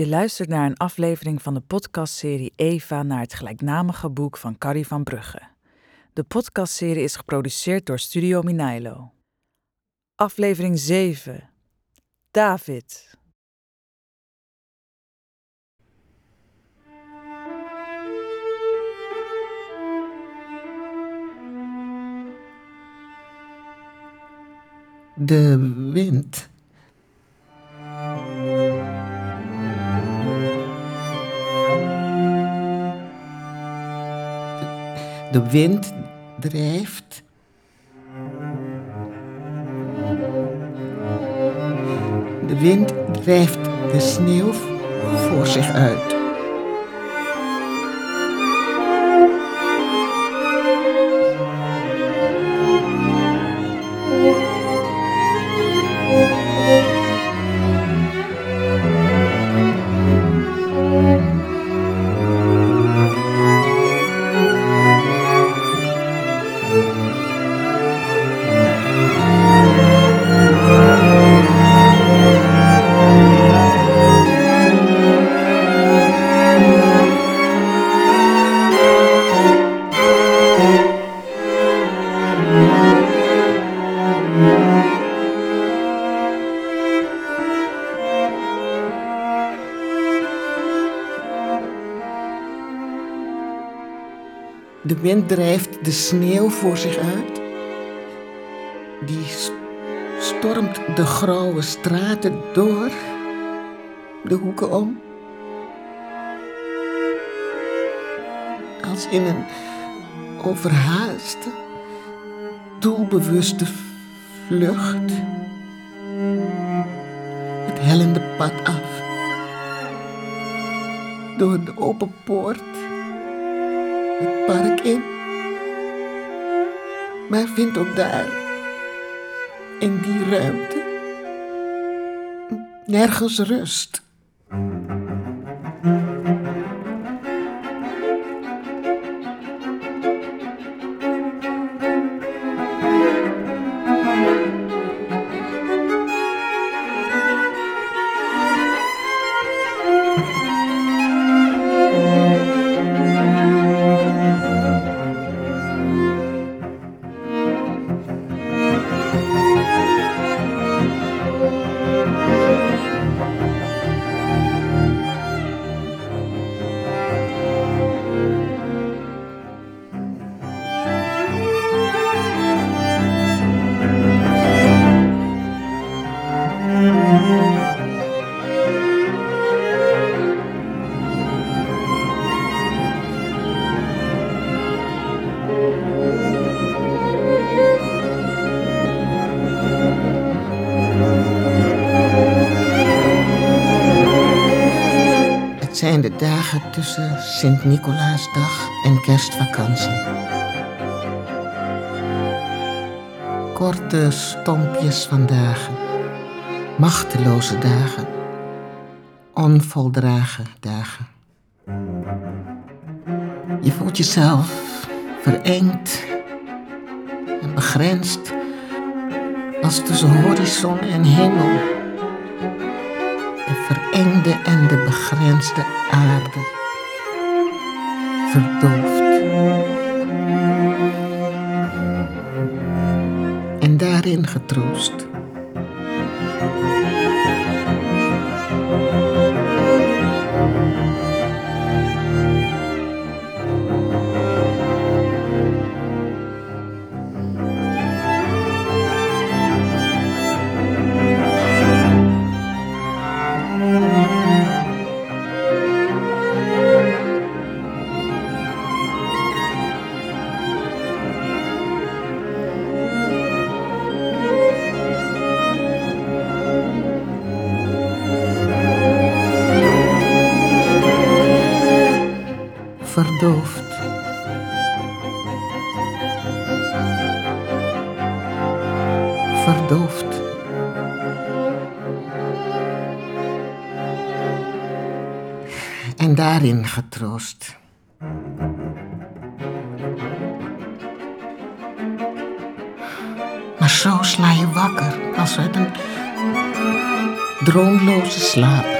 Je luistert naar een aflevering van de podcastserie Eva naar het gelijknamige boek van Carrie van Brugge. De podcastserie is geproduceerd door Studio Minailo. Aflevering 7. David. De wind. De, wind drijft. De wind drijft de sneeuw voor zich uit. De wind drijft de sneeuw voor zich uit. Die st- stormt de grauwe straten door, de hoeken om. Als in een overhaaste, doelbewuste vlucht. Het hellende pad af. Door de open poort het park in. Maar vindt ook daar, in die ruimte, nergens rust. Tussen Sint-Nicolaasdag en kerstvakantie. Korte stompjes van dagen, machteloze dagen, onvoldragen dagen. Je voelt jezelf verengd en begrensd als tussen horizon en hemel de verengde en de begrensde aarde En daarin getroost. Verdoofd. Verdoofd. En daarin getroost. Maar zo sla je wakker als uit een droomloze slaap.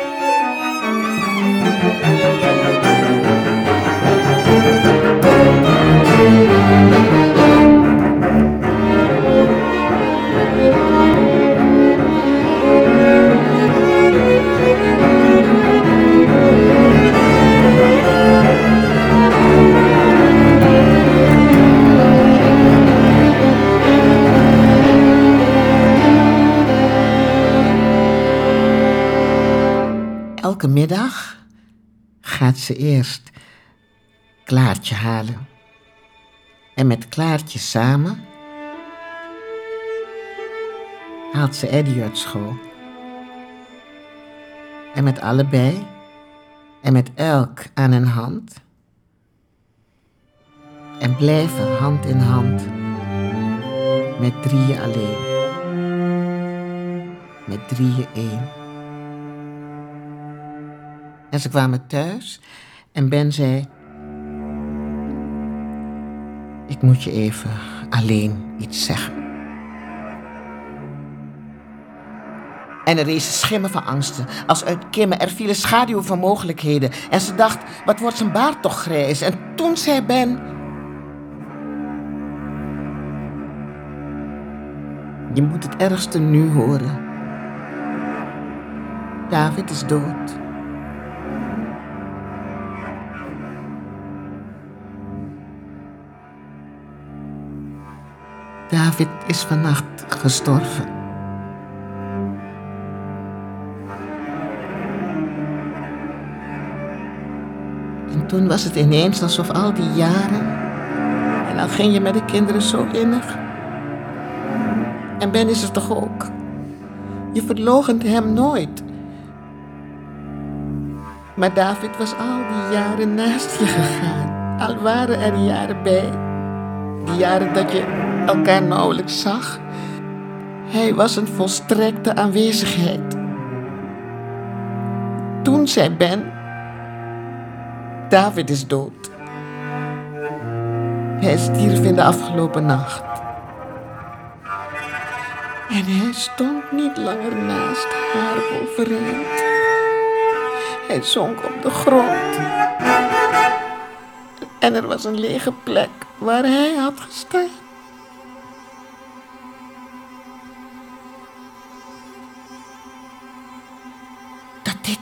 Elke middag gaat ze eerst Klaartje halen. En met Klaartje samen haalt ze Eddie uit school. En met allebei en met elk aan een hand. En blijven hand in hand met drieën alleen. Met drieën één. En ze kwamen thuis en Ben zei: Ik moet je even alleen iets zeggen. En er rezen schimmen van angsten, als uit kimmen. Er vielen schaduwen van mogelijkheden. En ze dacht, wat wordt zijn baard toch grijs? En toen zei Ben... Je moet het ergste nu horen. David is dood. David is vannacht gestorven. En toen was het ineens alsof al die jaren. En dan ging je met de kinderen zo innig. En Ben is er toch ook. Je verloochent hem nooit. Maar David was al die jaren naast je gegaan. Al waren er jaren bij. Die jaren dat je elkaar nauwelijks zag. Hij was een volstrekte aanwezigheid. Toen zei Ben: David is dood. Hij stierf in de afgelopen nacht. En hij stond niet langer naast haar overeind. Hij zonk op de grond. En er was een lege plek waar hij had gestaan.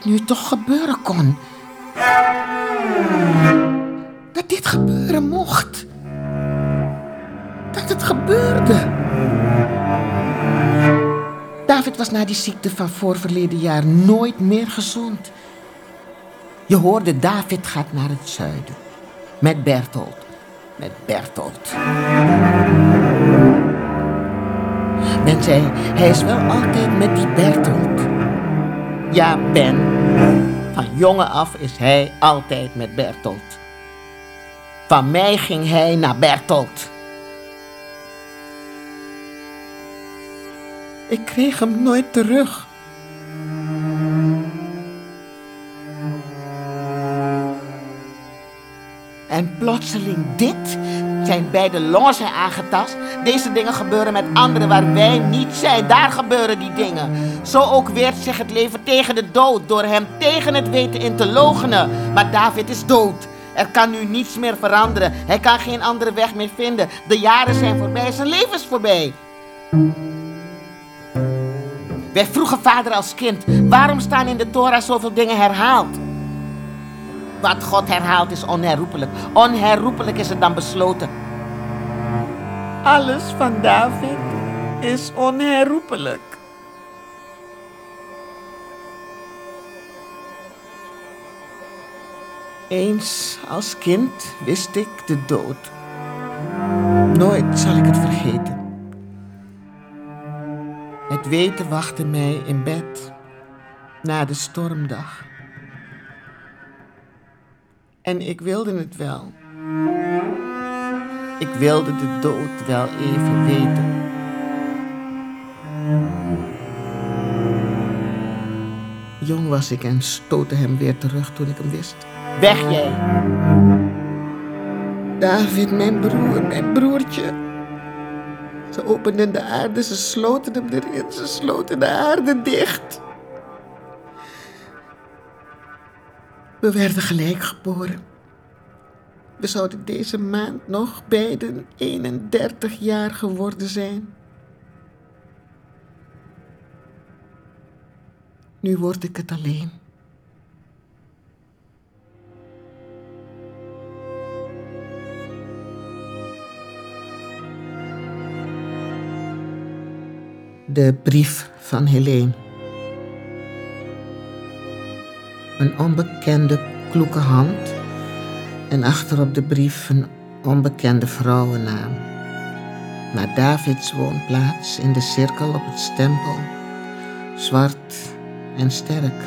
Nu toch gebeuren kon. Dat dit gebeuren mocht. Dat het gebeurde. David was na die ziekte van voorverleden jaar nooit meer gezond. Je hoorde David gaat naar het zuiden. Met Bertolt. Met Bertolt. Men zei, hij is wel altijd met die Bertolt. Ja, Ben. Van jongen af is hij altijd met Bertolt. Van mij ging hij naar Bertolt. Ik kreeg hem nooit terug. En plotseling dit. Zijn beide longen zijn aangetast. Deze dingen gebeuren met anderen waar wij niet zijn. Daar gebeuren die dingen. Zo ook weert zich het leven tegen de dood. Door hem tegen het weten in te logenen. Maar David is dood. Er kan nu niets meer veranderen. Hij kan geen andere weg meer vinden. De jaren zijn voorbij. Zijn leven is voorbij. Wij vroegen vader als kind, waarom staan in de Torah zoveel dingen herhaald? Wat God herhaalt is onherroepelijk. Onherroepelijk is het dan besloten. Alles van David is onherroepelijk. Eens als kind wist ik de dood. Nooit zal ik het vergeten. Het weten wachtte mij in bed na de stormdag. En ik wilde het wel. Ik wilde de dood wel even weten. Jong was ik en stootte hem weer terug toen ik hem wist. Weg jij! David, mijn broer, mijn broertje. Ze openden de aarde, ze sloten hem erin, ze sloten de aarde dicht. We werden gelijk geboren. We zouden deze maand nog beiden 31 jaar geworden zijn. Nu word ik het alleen. De brief van Helene. Een onbekende kloeke hand en achter op de brief een onbekende vrouwennaam. Naar Davids woonplaats in de cirkel op het stempel, zwart en sterk.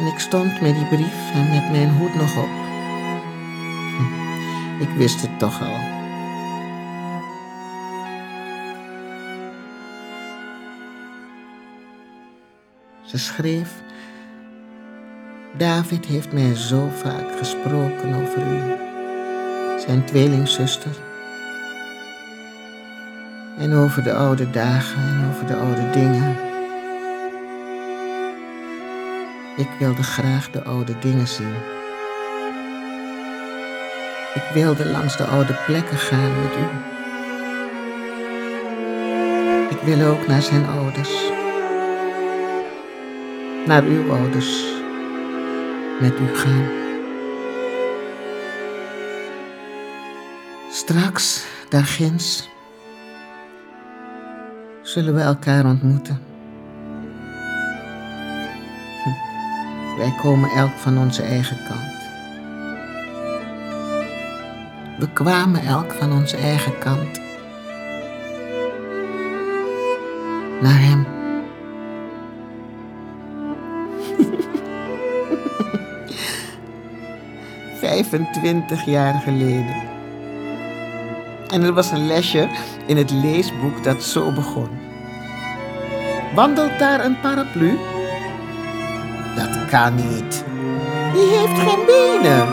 En ik stond met die brief en met mijn hoed nog op. Hm, ik wist het toch al. Ze schreef: David heeft mij zo vaak gesproken over u, zijn tweelingzuster. En over de oude dagen en over de oude dingen. Ik wilde graag de oude dingen zien. Ik wilde langs de oude plekken gaan met u. Ik wil ook naar zijn ouders naar uw ouders met u gaan. Straks, daar ginds, zullen we elkaar ontmoeten. Hm. Wij komen elk van onze eigen kant. We kwamen elk van onze eigen kant. Naar Hem. 25 jaar geleden. En er was een lesje in het leesboek dat zo begon. Wandelt daar een paraplu? Dat kan niet. Die heeft geen benen.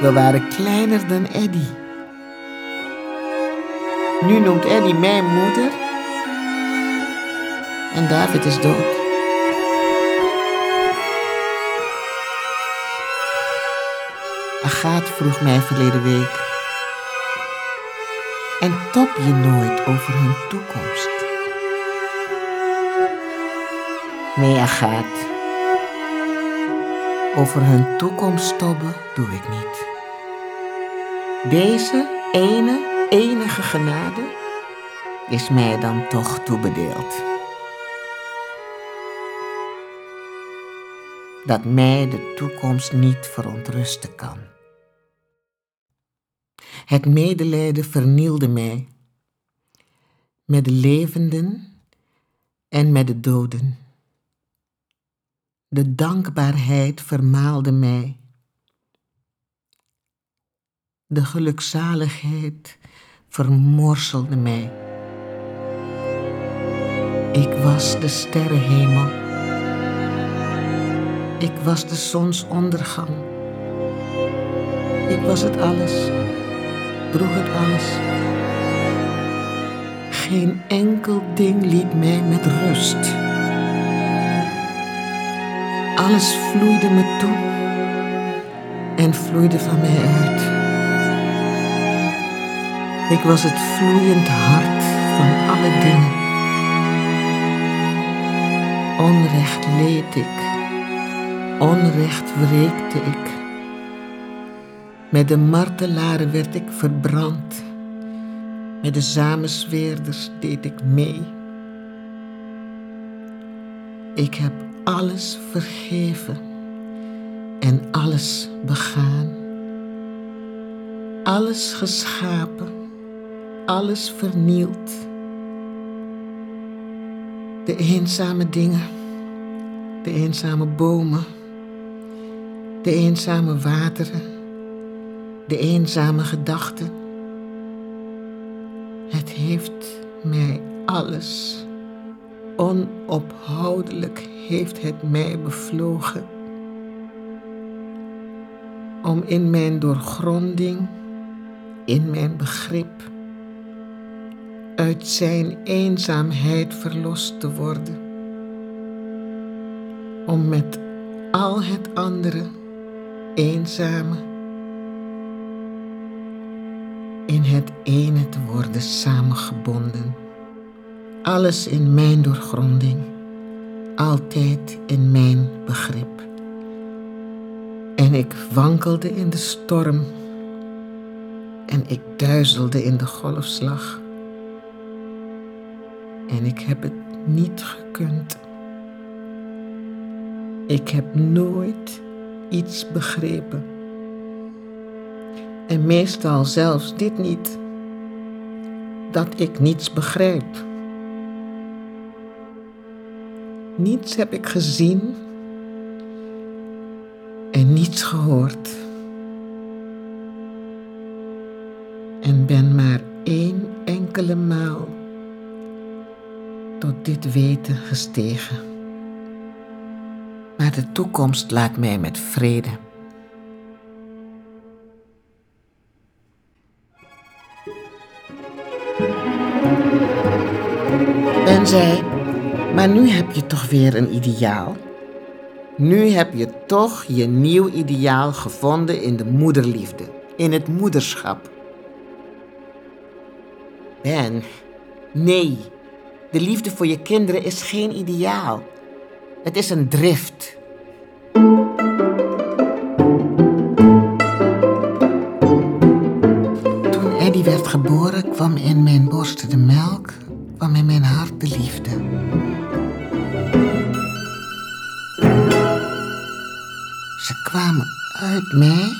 We waren kleiner dan Eddy. Nu noemt Eddy mijn moeder. En David is dood. Agaat vroeg mij verleden week. En top je nooit over hun toekomst? Nee, Agaat. Over hun toekomst tobben doe ik niet. Deze ene, enige genade is mij dan toch toebedeeld. Dat mij de toekomst niet verontrusten kan. Het medelijden vernielde mij, met de levenden en met de doden. De dankbaarheid vermaalde mij. De gelukzaligheid vermorselde mij. Ik was de sterrenhemel. Ik was de zonsondergang. Ik was het alles droeg het alles. Geen enkel ding liet mij met rust. Alles vloeide me toe en vloeide van mij uit. Ik was het vloeiend hart van alle dingen. Onrecht leed ik, onrecht wreekte ik. Met de martelaren werd ik verbrand. Met de samenzweerders deed ik mee. Ik heb alles vergeven en alles begaan. Alles geschapen, alles vernield. De eenzame dingen, de eenzame bomen, de eenzame wateren de eenzame gedachte. Het heeft mij alles, onophoudelijk heeft het mij bevlogen. Om in mijn doorgronding, in mijn begrip, uit zijn eenzaamheid verlost te worden. Om met al het andere eenzame in het ene te worden samengebonden. Alles in mijn doorgronding, altijd in mijn begrip. En ik wankelde in de storm en ik duizelde in de golfslag. En ik heb het niet gekund Ik heb nooit iets begrepen. En meestal zelfs dit niet. Dat ik niets begrijp. Niets heb ik gezien en niets gehoord. En ben maar één enkele maal tot dit weten gestegen. Maar de toekomst laat mij met vrede. Zij, maar nu heb je toch weer een ideaal? Nu heb je toch je nieuw ideaal gevonden in de moederliefde, in het moederschap. Ben, nee, de liefde voor je kinderen is geen ideaal. Het is een drift. Mij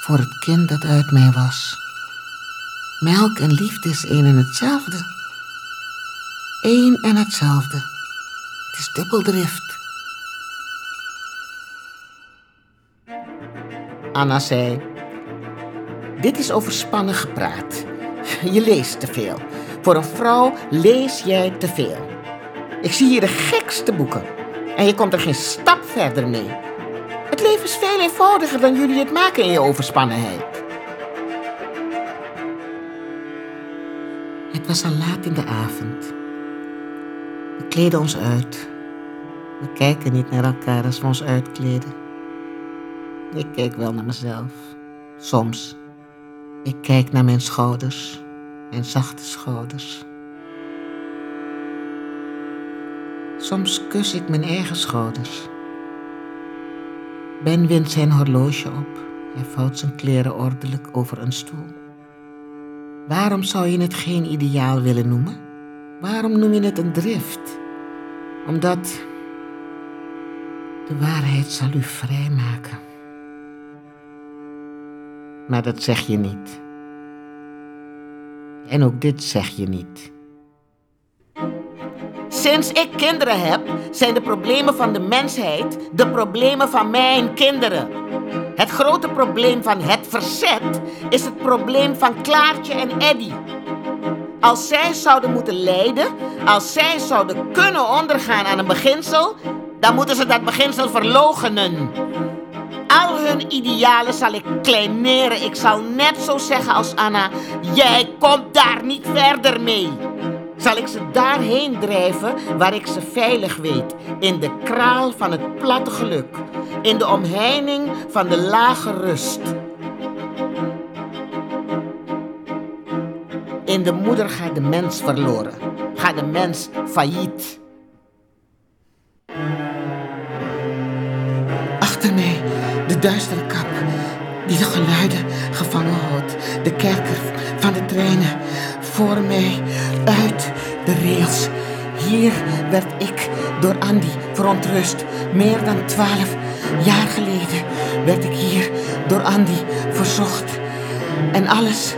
voor het kind dat uit mij was. Melk en liefde is één en hetzelfde. Eén en hetzelfde. Het is dubbeldrift. Anna zei: Dit is overspannen gepraat. Je leest te veel. Voor een vrouw lees jij te veel. Ik zie hier de gekste boeken. En je komt er geen stap verder mee. Leven is veel eenvoudiger dan jullie het maken in je overspannenheid. Het was al laat in de avond. We kleden ons uit. We kijken niet naar elkaar als we ons uitkleden. Ik kijk wel naar mezelf. Soms. Ik kijk naar mijn schouders. Mijn zachte schouders. Soms kus ik mijn eigen schouders. Ben wint zijn horloge op. Hij vouwt zijn kleren ordelijk over een stoel. Waarom zou je het geen ideaal willen noemen? Waarom noem je het een drift? Omdat de waarheid zal u vrijmaken. Maar dat zeg je niet. En ook dit zeg je niet. Sinds ik kinderen heb, zijn de problemen van de mensheid de problemen van mijn kinderen. Het grote probleem van het verzet is het probleem van Klaartje en Eddy. Als zij zouden moeten lijden, als zij zouden kunnen ondergaan aan een beginsel, dan moeten ze dat beginsel verlogenen. Al hun idealen zal ik kleineren. Ik zal net zo zeggen als Anna: Jij komt daar niet verder mee. Zal ik ze daarheen drijven waar ik ze veilig weet, in de kraal van het platte geluk, in de omheining van de lage rust. In de moeder gaat de mens verloren, gaat de mens failliet. Achter mij de duistere kap die de geluiden gevangen houdt, de kerker van de treinen. Voor mij uit de rails. Hier werd ik door Andy verontrust. Meer dan twaalf jaar geleden werd ik hier door Andy verzocht. En alles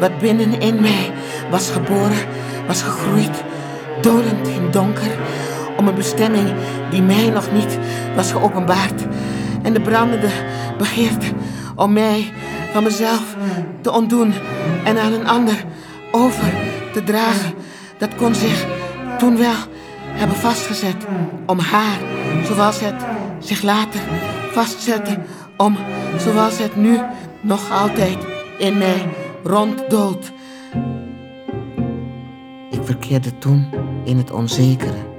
wat binnenin mij was geboren, was gegroeid, dolend in donker, om een bestemming die mij nog niet was geopenbaard. En de brandende begeerte om mij van mezelf te ontdoen en aan een ander over te dragen, dat kon zich toen wel hebben vastgezet om haar, zoals het zich later vastzette, om, zoals het nu nog altijd in mij ronddoolt. Ik verkeerde toen in het onzekere.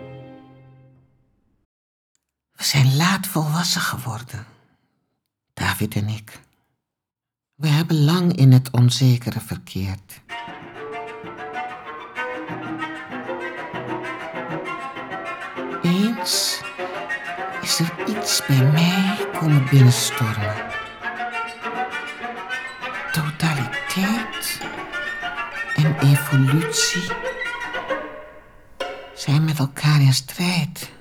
We zijn laat volwassen geworden, David en ik. We hebben lang in het onzekere verkeerd. Is er iets bij mij komen binnenstormen. Totaliteit en evolutie zijn met elkaar in strijd.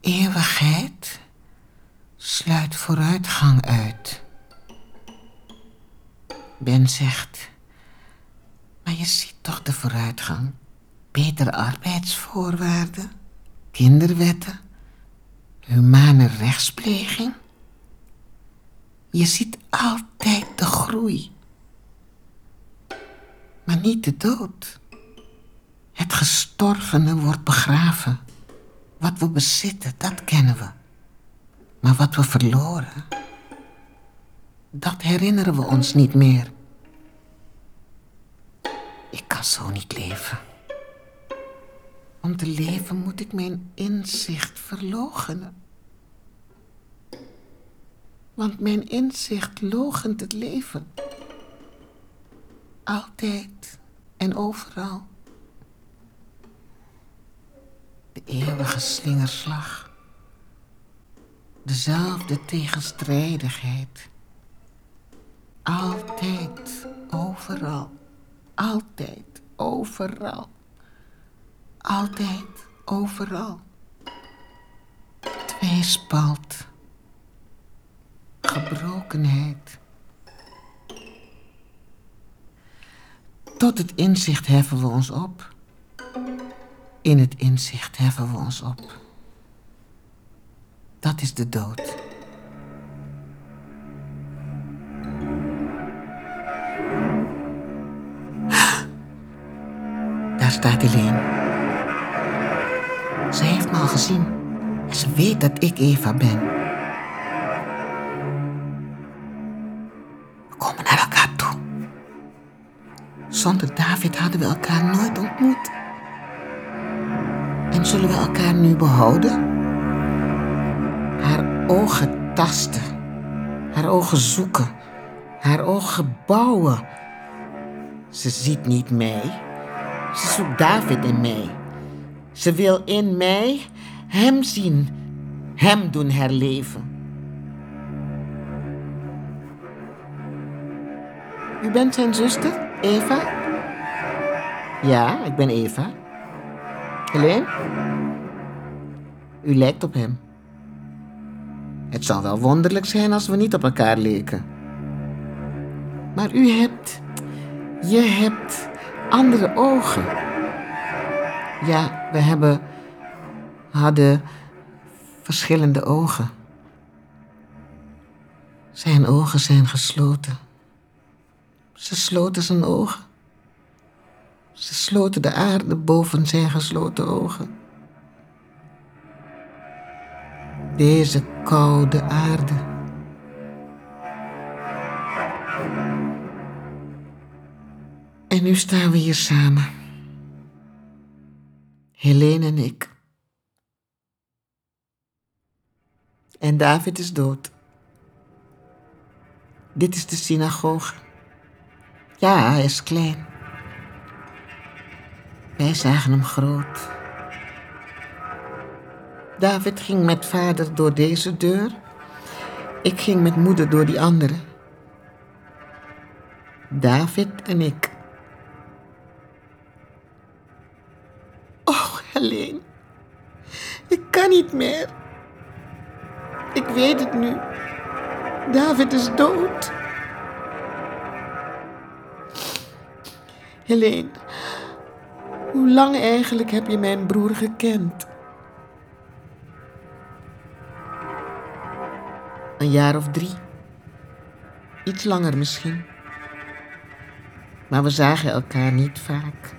Eeuwigheid sluit vooruitgang uit. Ben zegt, maar je ziet toch de vooruitgang? Betere arbeidsvoorwaarden, kinderwetten, humane rechtspleging. Je ziet altijd de groei, maar niet de dood. Het gestorvene wordt begraven. Wat we bezitten, dat kennen we. Maar wat we verloren, dat herinneren we ons niet meer. Ik kan zo niet leven. Om te leven moet ik mijn inzicht verloochenen. Want mijn inzicht logent het leven. Altijd en overal. De eeuwige slingerslag. Dezelfde tegenstrijdigheid. Altijd, overal. Altijd, overal. Altijd, overal. Tweespalt. Gebrokenheid. Tot het inzicht heffen we ons op. In het inzicht heffen we ons op. Dat is de dood. Daar staat Helene. Gezien. En ze weet dat ik Eva ben. We komen naar elkaar toe. Zonder David hadden we elkaar nooit ontmoet. En zullen we elkaar nu behouden? Haar ogen tasten. Haar ogen zoeken. Haar ogen bouwen. Ze ziet niet mij. Ze zoekt David in mij. Ze wil in mij hem zien, hem doen herleven. U bent zijn zuster, Eva? Ja, ik ben Eva. Helene? U lijkt op hem. Het zou wel wonderlijk zijn als we niet op elkaar leken. Maar u hebt. Je hebt andere ogen. Ja, we hebben. hadden verschillende ogen. Zijn ogen zijn gesloten. Ze sloten zijn ogen. Ze sloten de aarde boven zijn gesloten ogen. Deze koude aarde. En nu staan we hier samen. Helene en ik. En David is dood. Dit is de synagoge. Ja, hij is klein. Wij zagen hem groot. David ging met vader door deze deur. Ik ging met moeder door die andere. David en ik. Kan niet meer. Ik weet het nu. David is dood. Helene, hoe lang eigenlijk heb je mijn broer gekend? Een jaar of drie. Iets langer misschien. Maar we zagen elkaar niet vaak.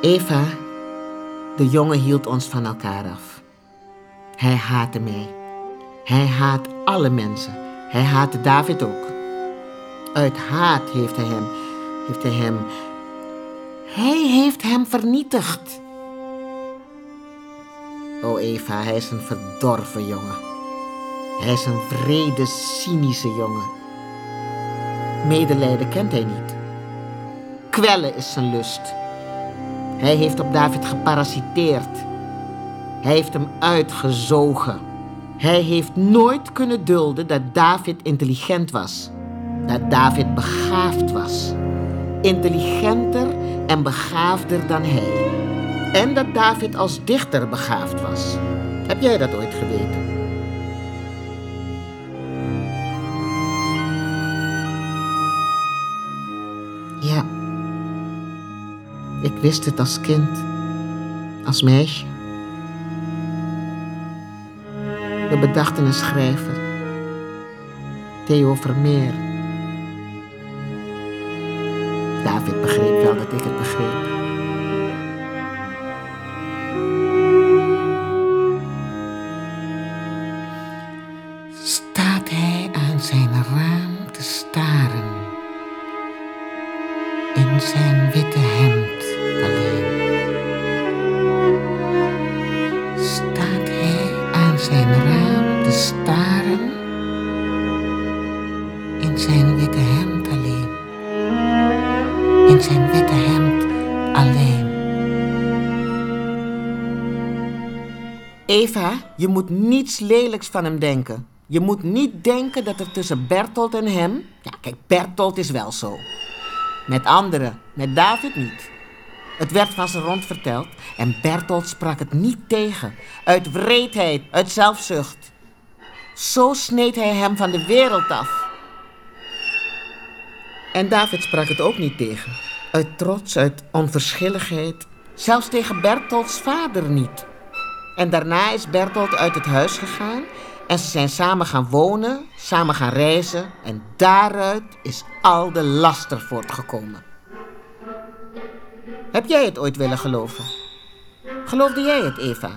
Eva, de jongen hield ons van elkaar af. Hij haatte mij. Hij haat alle mensen. Hij haatte David ook. Uit haat heeft hij hem, heeft hij hem, hij heeft hem vernietigd. O Eva, hij is een verdorven jongen. Hij is een vrede, cynische jongen. Medelijden kent hij niet. Kwellen is zijn lust. Hij heeft op David geparasiteerd. Hij heeft hem uitgezogen. Hij heeft nooit kunnen dulden dat David intelligent was. Dat David begaafd was. Intelligenter en begaafder dan hij. En dat David als dichter begaafd was. Heb jij dat ooit geweten? Wist het als kind. Als meisje. We bedachten een schrijver. Theo Vermeer. David begreep wel dat ik het begreep. Je moet niets lelijks van hem denken. Je moet niet denken dat er tussen Bertolt en hem. Ja, kijk, Bertolt is wel zo. Met anderen, met David niet. Het werd van zijn rond verteld en Bertolt sprak het niet tegen. Uit wreedheid, uit zelfzucht. Zo sneed hij hem van de wereld af. En David sprak het ook niet tegen. Uit trots, uit onverschilligheid. Zelfs tegen Bertolds vader niet. En daarna is Bertolt uit het huis gegaan en ze zijn samen gaan wonen, samen gaan reizen en daaruit is al de laster voortgekomen. Heb jij het ooit willen geloven? Geloofde jij het, Eva?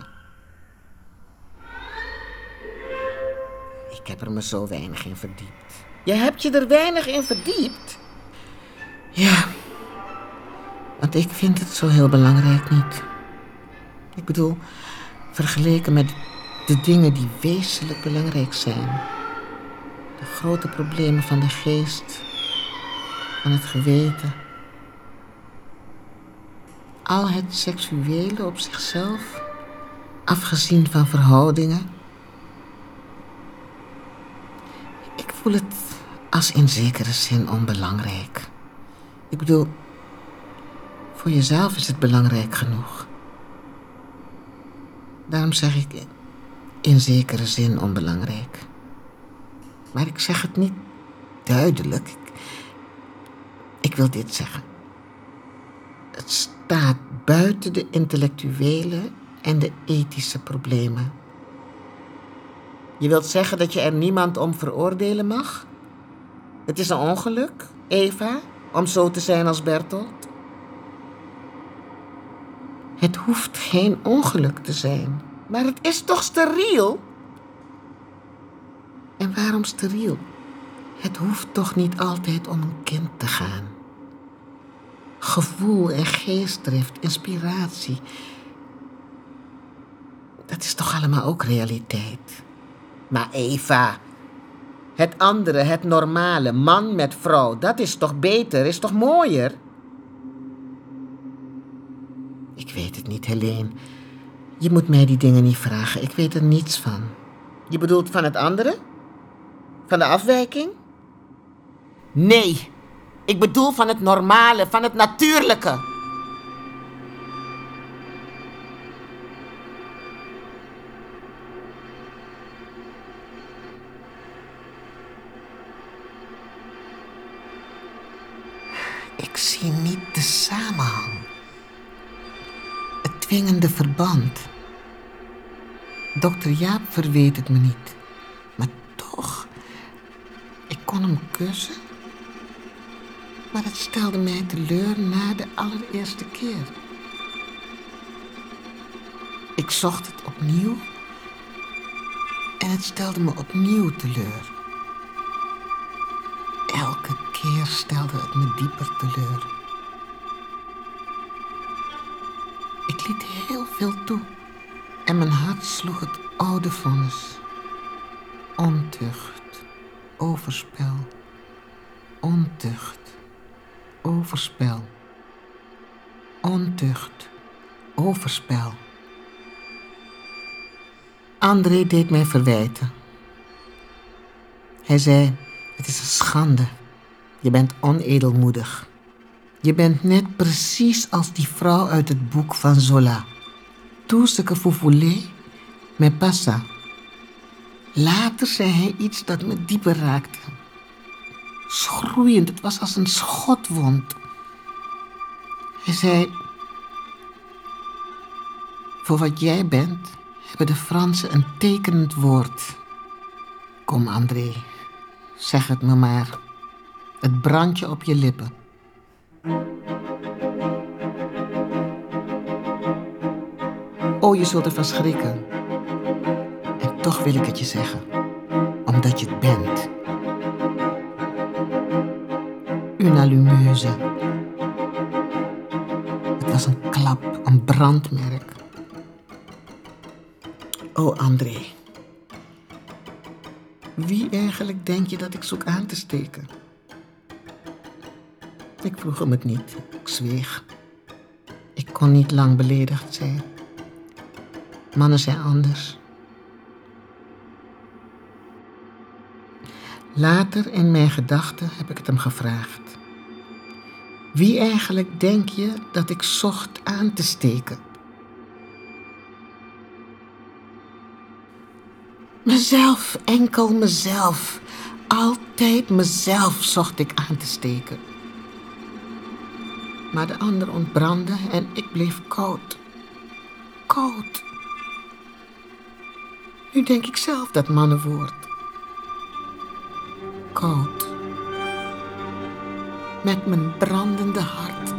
Ik heb er me zo weinig in verdiept. Je hebt je er weinig in verdiept? Ja, want ik vind het zo heel belangrijk niet. Ik bedoel, vergeleken met de dingen die wezenlijk belangrijk zijn. De grote problemen van de geest, van het geweten. Al het seksuele op zichzelf, afgezien van verhoudingen. Ik voel het als in zekere zin onbelangrijk. Ik bedoel, voor jezelf is het belangrijk genoeg. Daarom zeg ik in zekere zin onbelangrijk. Maar ik zeg het niet duidelijk. Ik, wil dit zeggen. Het staat buiten de intellectuele en de ethische problemen. Je wilt zeggen dat je er niemand om veroordelen mag? Het is een ongeluk, Eva, om zo te zijn als Bertolt. Het hoeft geen ongeluk te zijn. Maar het is toch steriel? En waarom steriel? Het hoeft toch niet altijd om een kind te gaan. Gevoel en geestdrift, inspiratie. Dat is toch allemaal ook realiteit? Maar Eva, het andere, het normale, man met vrouw, dat is toch beter, is toch mooier? Ik weet het niet, Helene. Je moet mij die dingen niet vragen. Ik weet er niets van. Je bedoelt van het andere? Van de afwijking? Nee, ik bedoel van het normale, van het natuurlijke. Ik zie niet de samenhang. Het dwingende verband. Dokter Jaap verweet het me niet. Maar toch, ik kon hem kussen. Maar het stelde mij teleur na de allereerste keer. Ik zocht het opnieuw en het stelde me opnieuw teleur. Elke keer stelde het me dieper teleur. Veel toe en mijn hart sloeg het oude vonnis. Ontucht, overspel, ontucht, overspel, ontucht, overspel. André deed mij verwijten. Hij zei: Het is een schande. Je bent onedelmoedig. Je bent net precies als die vrouw uit het boek van Zola. Tout ce que vous voulez, pas. Later zei hij iets dat me dieper raakte. Schroeiend, het was als een schotwond. Hij zei: Voor wat jij bent, hebben de Fransen een tekenend woord. Kom, André, zeg het me maar. Het brandje op je lippen. Oh, je zult ervan schrikken. En toch wil ik het je zeggen, omdat je het bent. Une allumeuse. Het was een klap, een brandmerk. Oh, André. Wie eigenlijk denk je dat ik zoek aan te steken? Ik vroeg hem het niet. Ik zweeg. Ik kon niet lang beledigd zijn. Mannen zijn anders. Later in mijn gedachten heb ik het hem gevraagd. Wie eigenlijk denk je dat ik zocht aan te steken? Mezelf, enkel mezelf. Altijd mezelf zocht ik aan te steken. Maar de ander ontbrandde en ik bleef koud. Koud. Nu denk ik zelf dat mannenwoord. Koud. Met mijn brandende hart.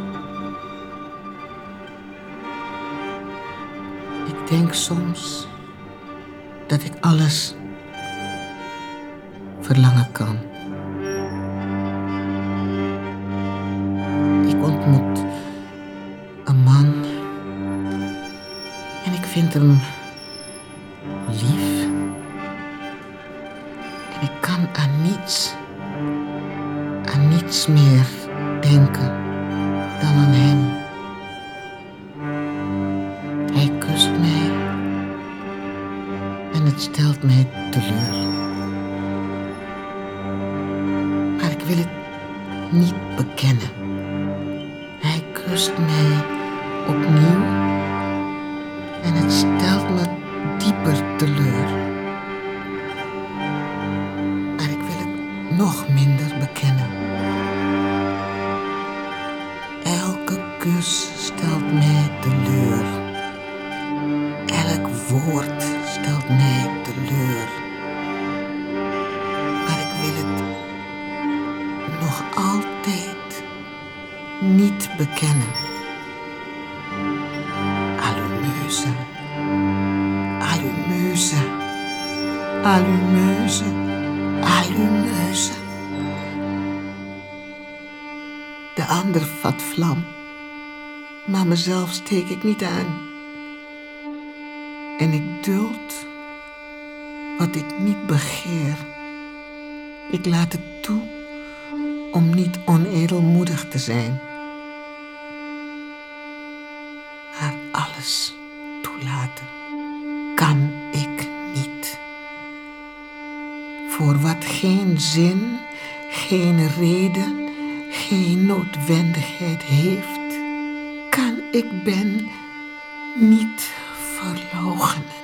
Ik denk soms dat ik alles verlangen kan. Ik ontmoet een man en ik vind hem mezelf steek ik niet aan. En ik duld wat ik niet begeer. Ik laat het toe om niet onedelmoedig te zijn. Maar alles toelaten kan ik niet. Voor wat geen zin, geen reden, geen noodwendigheid heeft, ik Ben niet verloochenen.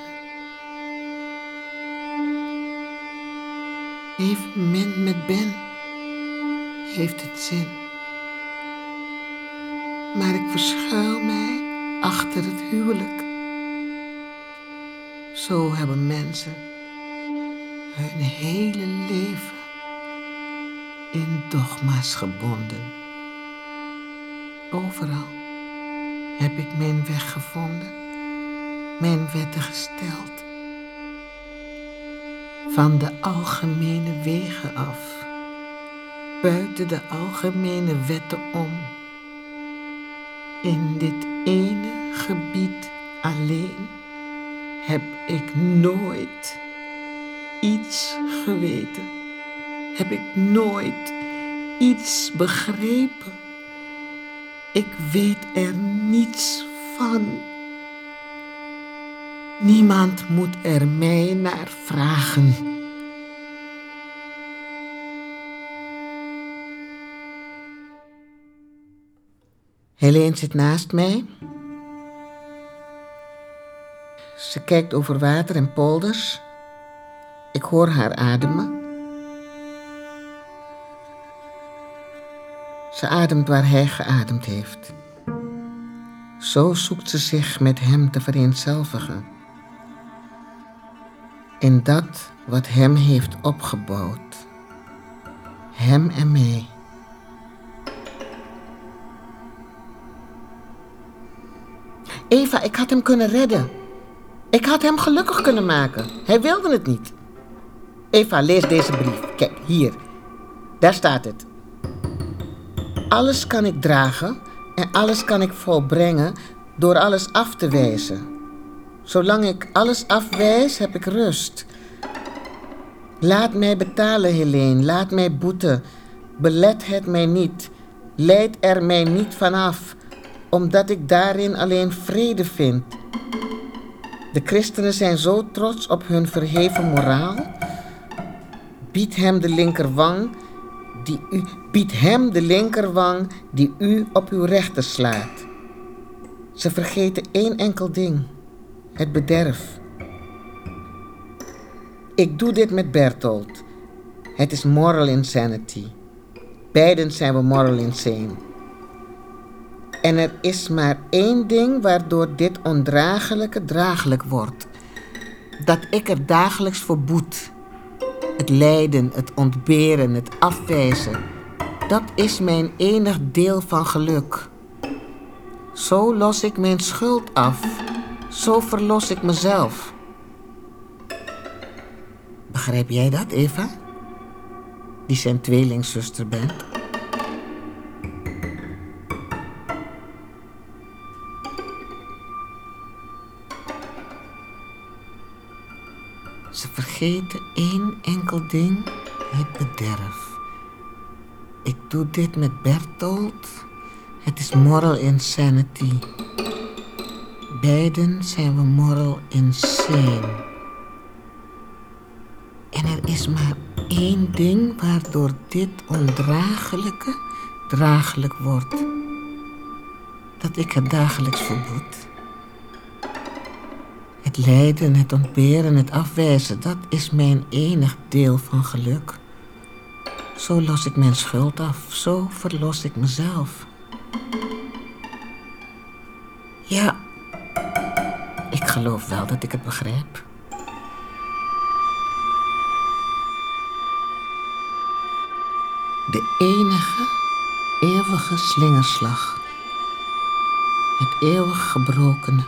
Evenmin met Ben heeft het zin. Maar ik verschuil mij achter het huwelijk. Zo hebben mensen hun hele leven in dogma's gebonden. Overal heb ik mijn weg gevonden, mijn wetten gesteld. Van de algemene wegen af, buiten de algemene wetten om. In dit ene gebied alleen heb ik nooit iets geweten. Heb ik nooit iets begrepen. Ik weet er niets van. Niemand moet er mij naar vragen. Helene zit naast mij. Ze kijkt over water en polders. Ik hoor haar ademen. Ze ademt waar hij geademd heeft. Zo zoekt ze zich met hem te vereenzelvigen. In dat wat hem heeft opgebouwd. Hem en mij. Eva, ik had hem kunnen redden. Ik had hem gelukkig kunnen maken. Hij wilde het niet. Eva, lees deze brief. Kijk, hier. Daar staat het. Alles kan ik dragen en alles kan ik volbrengen door alles af te wijzen. Zolang ik alles afwijs, heb ik rust. Laat mij betalen, Helene. Laat mij boeten. Belet het mij niet. Leid er mij niet vanaf, omdat ik daarin alleen vrede vind. De christenen zijn zo trots op hun verheven moraal. Bied hem de linkerwang die u, biedt hem de linkerwang die u op uw rechter slaat. Ze vergeten één enkel ding: het bederf. Ik doe dit met Bertolt. Het is moral insanity. Beiden zijn we moral insane. En er is maar één ding waardoor dit ondraaglijke draaglijk wordt: dat ik er dagelijks voor boet. Het lijden, het ontberen, het afwijzen. Dat is mijn enig deel van geluk. Zo los ik mijn schuld af. Zo verlos ik mezelf. Begrijp jij dat, Eva? Die zijn tweelingzuster bent. Vergeten één enkel ding, het bederf. Ik doe dit met Bertolt. Het is moral insanity. Beiden zijn we moral insane. En er is maar één ding waardoor dit ondraaglijke draaglijk wordt. Dat ik het dagelijks verboed. Het lijden, het ontberen, het afwijzen, dat is mijn enig deel van geluk. Zo los ik mijn schuld af, zo verlos ik mezelf. Ja, ik geloof wel dat ik het begrijp. De enige, eeuwige slingerslag. Het eeuwig gebrokene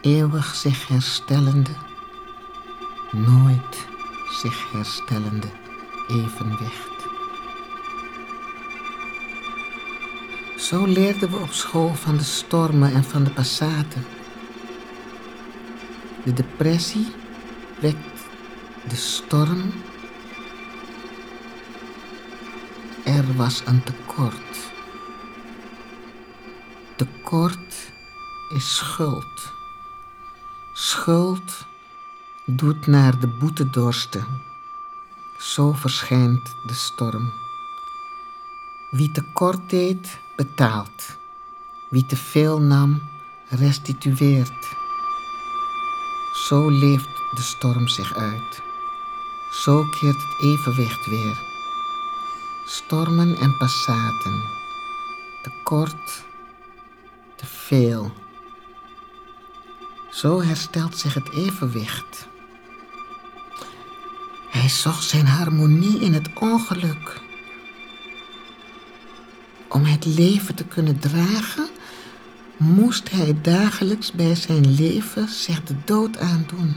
eeuwig zich herstellende, nooit zich herstellende evenwicht. Zo leerden we op school van de stormen en van de passaten. De depressie wekt de storm. Er was een tekort. Tekort is schuld. Schuld doet naar de boete dorsten. Zo verschijnt de storm. Wie tekort deed, betaalt. Wie te veel nam, restitueert. Zo leeft de storm zich uit. Zo keert het evenwicht weer. Stormen en passaten. Tekort, te veel. Zo herstelt zich het evenwicht. Hij zocht zijn harmonie in het ongeluk. Om het leven te kunnen dragen, moest hij dagelijks bij zijn leven zich de dood aandoen.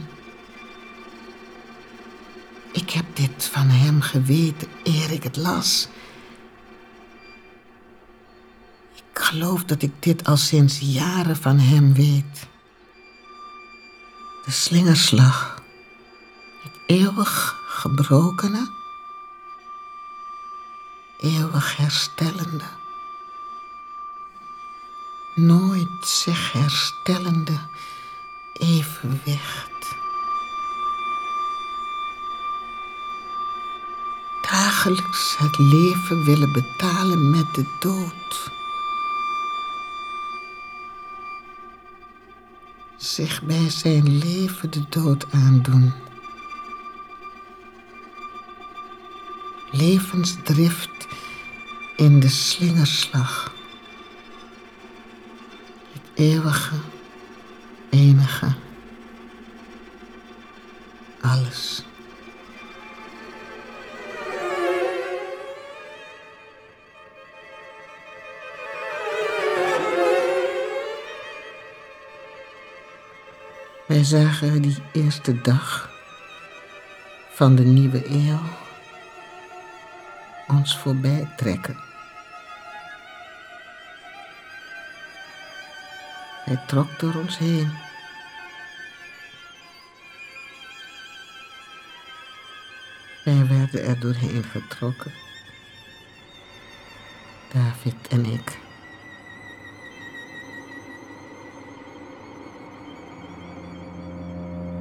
Ik heb dit van hem geweten eer ik het las. Ik geloof dat ik dit al sinds jaren van hem weet. De slingerslag. Het eeuwig gebrokene. Eeuwig herstellende. Nooit zich herstellende evenwicht. Dagelijks het leven willen betalen met de dood. Zich bij zijn leven de dood aandoen. Levensdrift in de slingerslag. Het eeuwige, enige. Alles. Wij zagen die eerste dag van de nieuwe eeuw ons voorbij trekken. Hij trok door ons heen. Wij werden er doorheen getrokken. David en ik.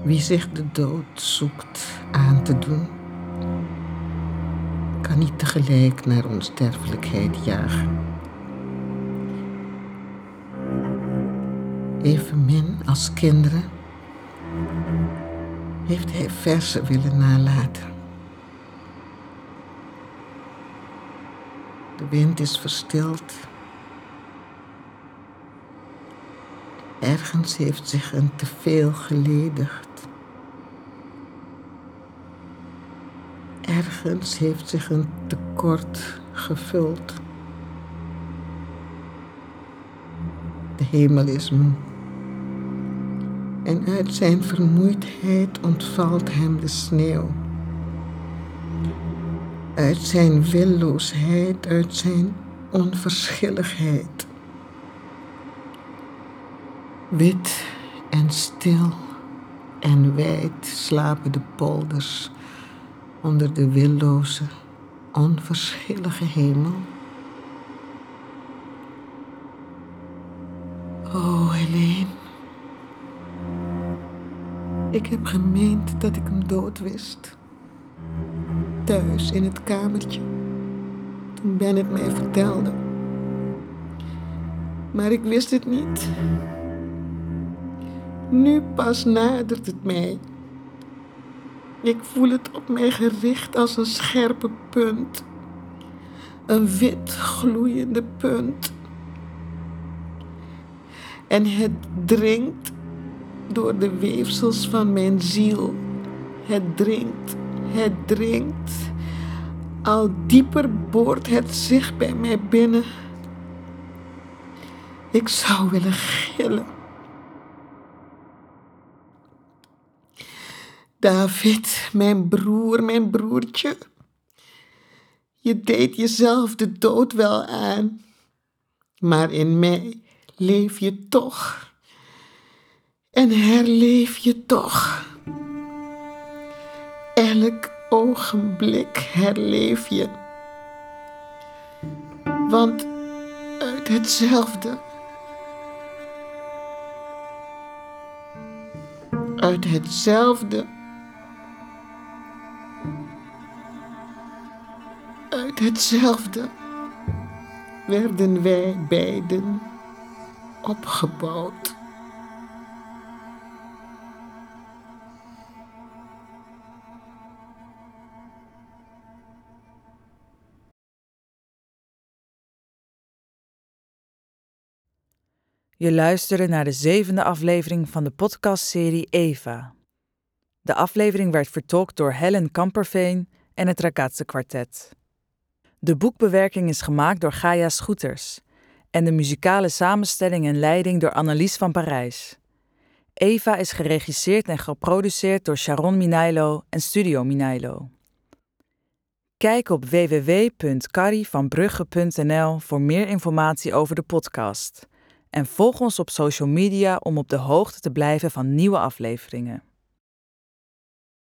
Wie zich de dood zoekt aan te doen, kan niet tegelijk naar onsterfelijkheid jagen. Evenmin als kinderen heeft hij versen willen nalaten. De wind is verstild. Ergens heeft zich een teveel geledigd. Ergens heeft zich een tekort gevuld. De hemel is moe. En uit zijn vermoeidheid ontvalt hem de sneeuw. Uit zijn willoosheid, uit zijn onverschilligheid. Wit en stil en wijd slapen de polders onder de willoze, onverschillige hemel. Oh, Helene. Ik heb gemeend dat ik hem dood wist. Thuis in het kamertje. Toen Ben het mij vertelde. Maar ik wist het niet. Nu pas nadert het mij. Ik voel het op mij gericht als een scherpe punt. Een wit gloeiende punt. En het dringt door de weefsels van mijn ziel. Het dringt, het dringt. Al dieper boort het zich bij mij binnen. Ik zou willen gillen. David, mijn broer, mijn broertje. Je deed jezelf de dood wel aan, maar in mij leef je toch. En herleef je toch. Elk ogenblik herleef je. Want uit hetzelfde, uit hetzelfde uit hetzelfde werden wij beiden opgebouwd. Je luisterde naar de zevende aflevering van de podcastserie Eva. De aflevering werd vertolkt door Helen Kamperveen en het Ragazze Quartet. De boekbewerking is gemaakt door Gaia Schoeters en de muzikale samenstelling en leiding door Annelies van Parijs. Eva is geregisseerd en geproduceerd door Sharon Minailo en Studio Minailo. Kijk op www.carrievanbrugge.nl voor meer informatie over de podcast. En volg ons op social media om op de hoogte te blijven van nieuwe afleveringen.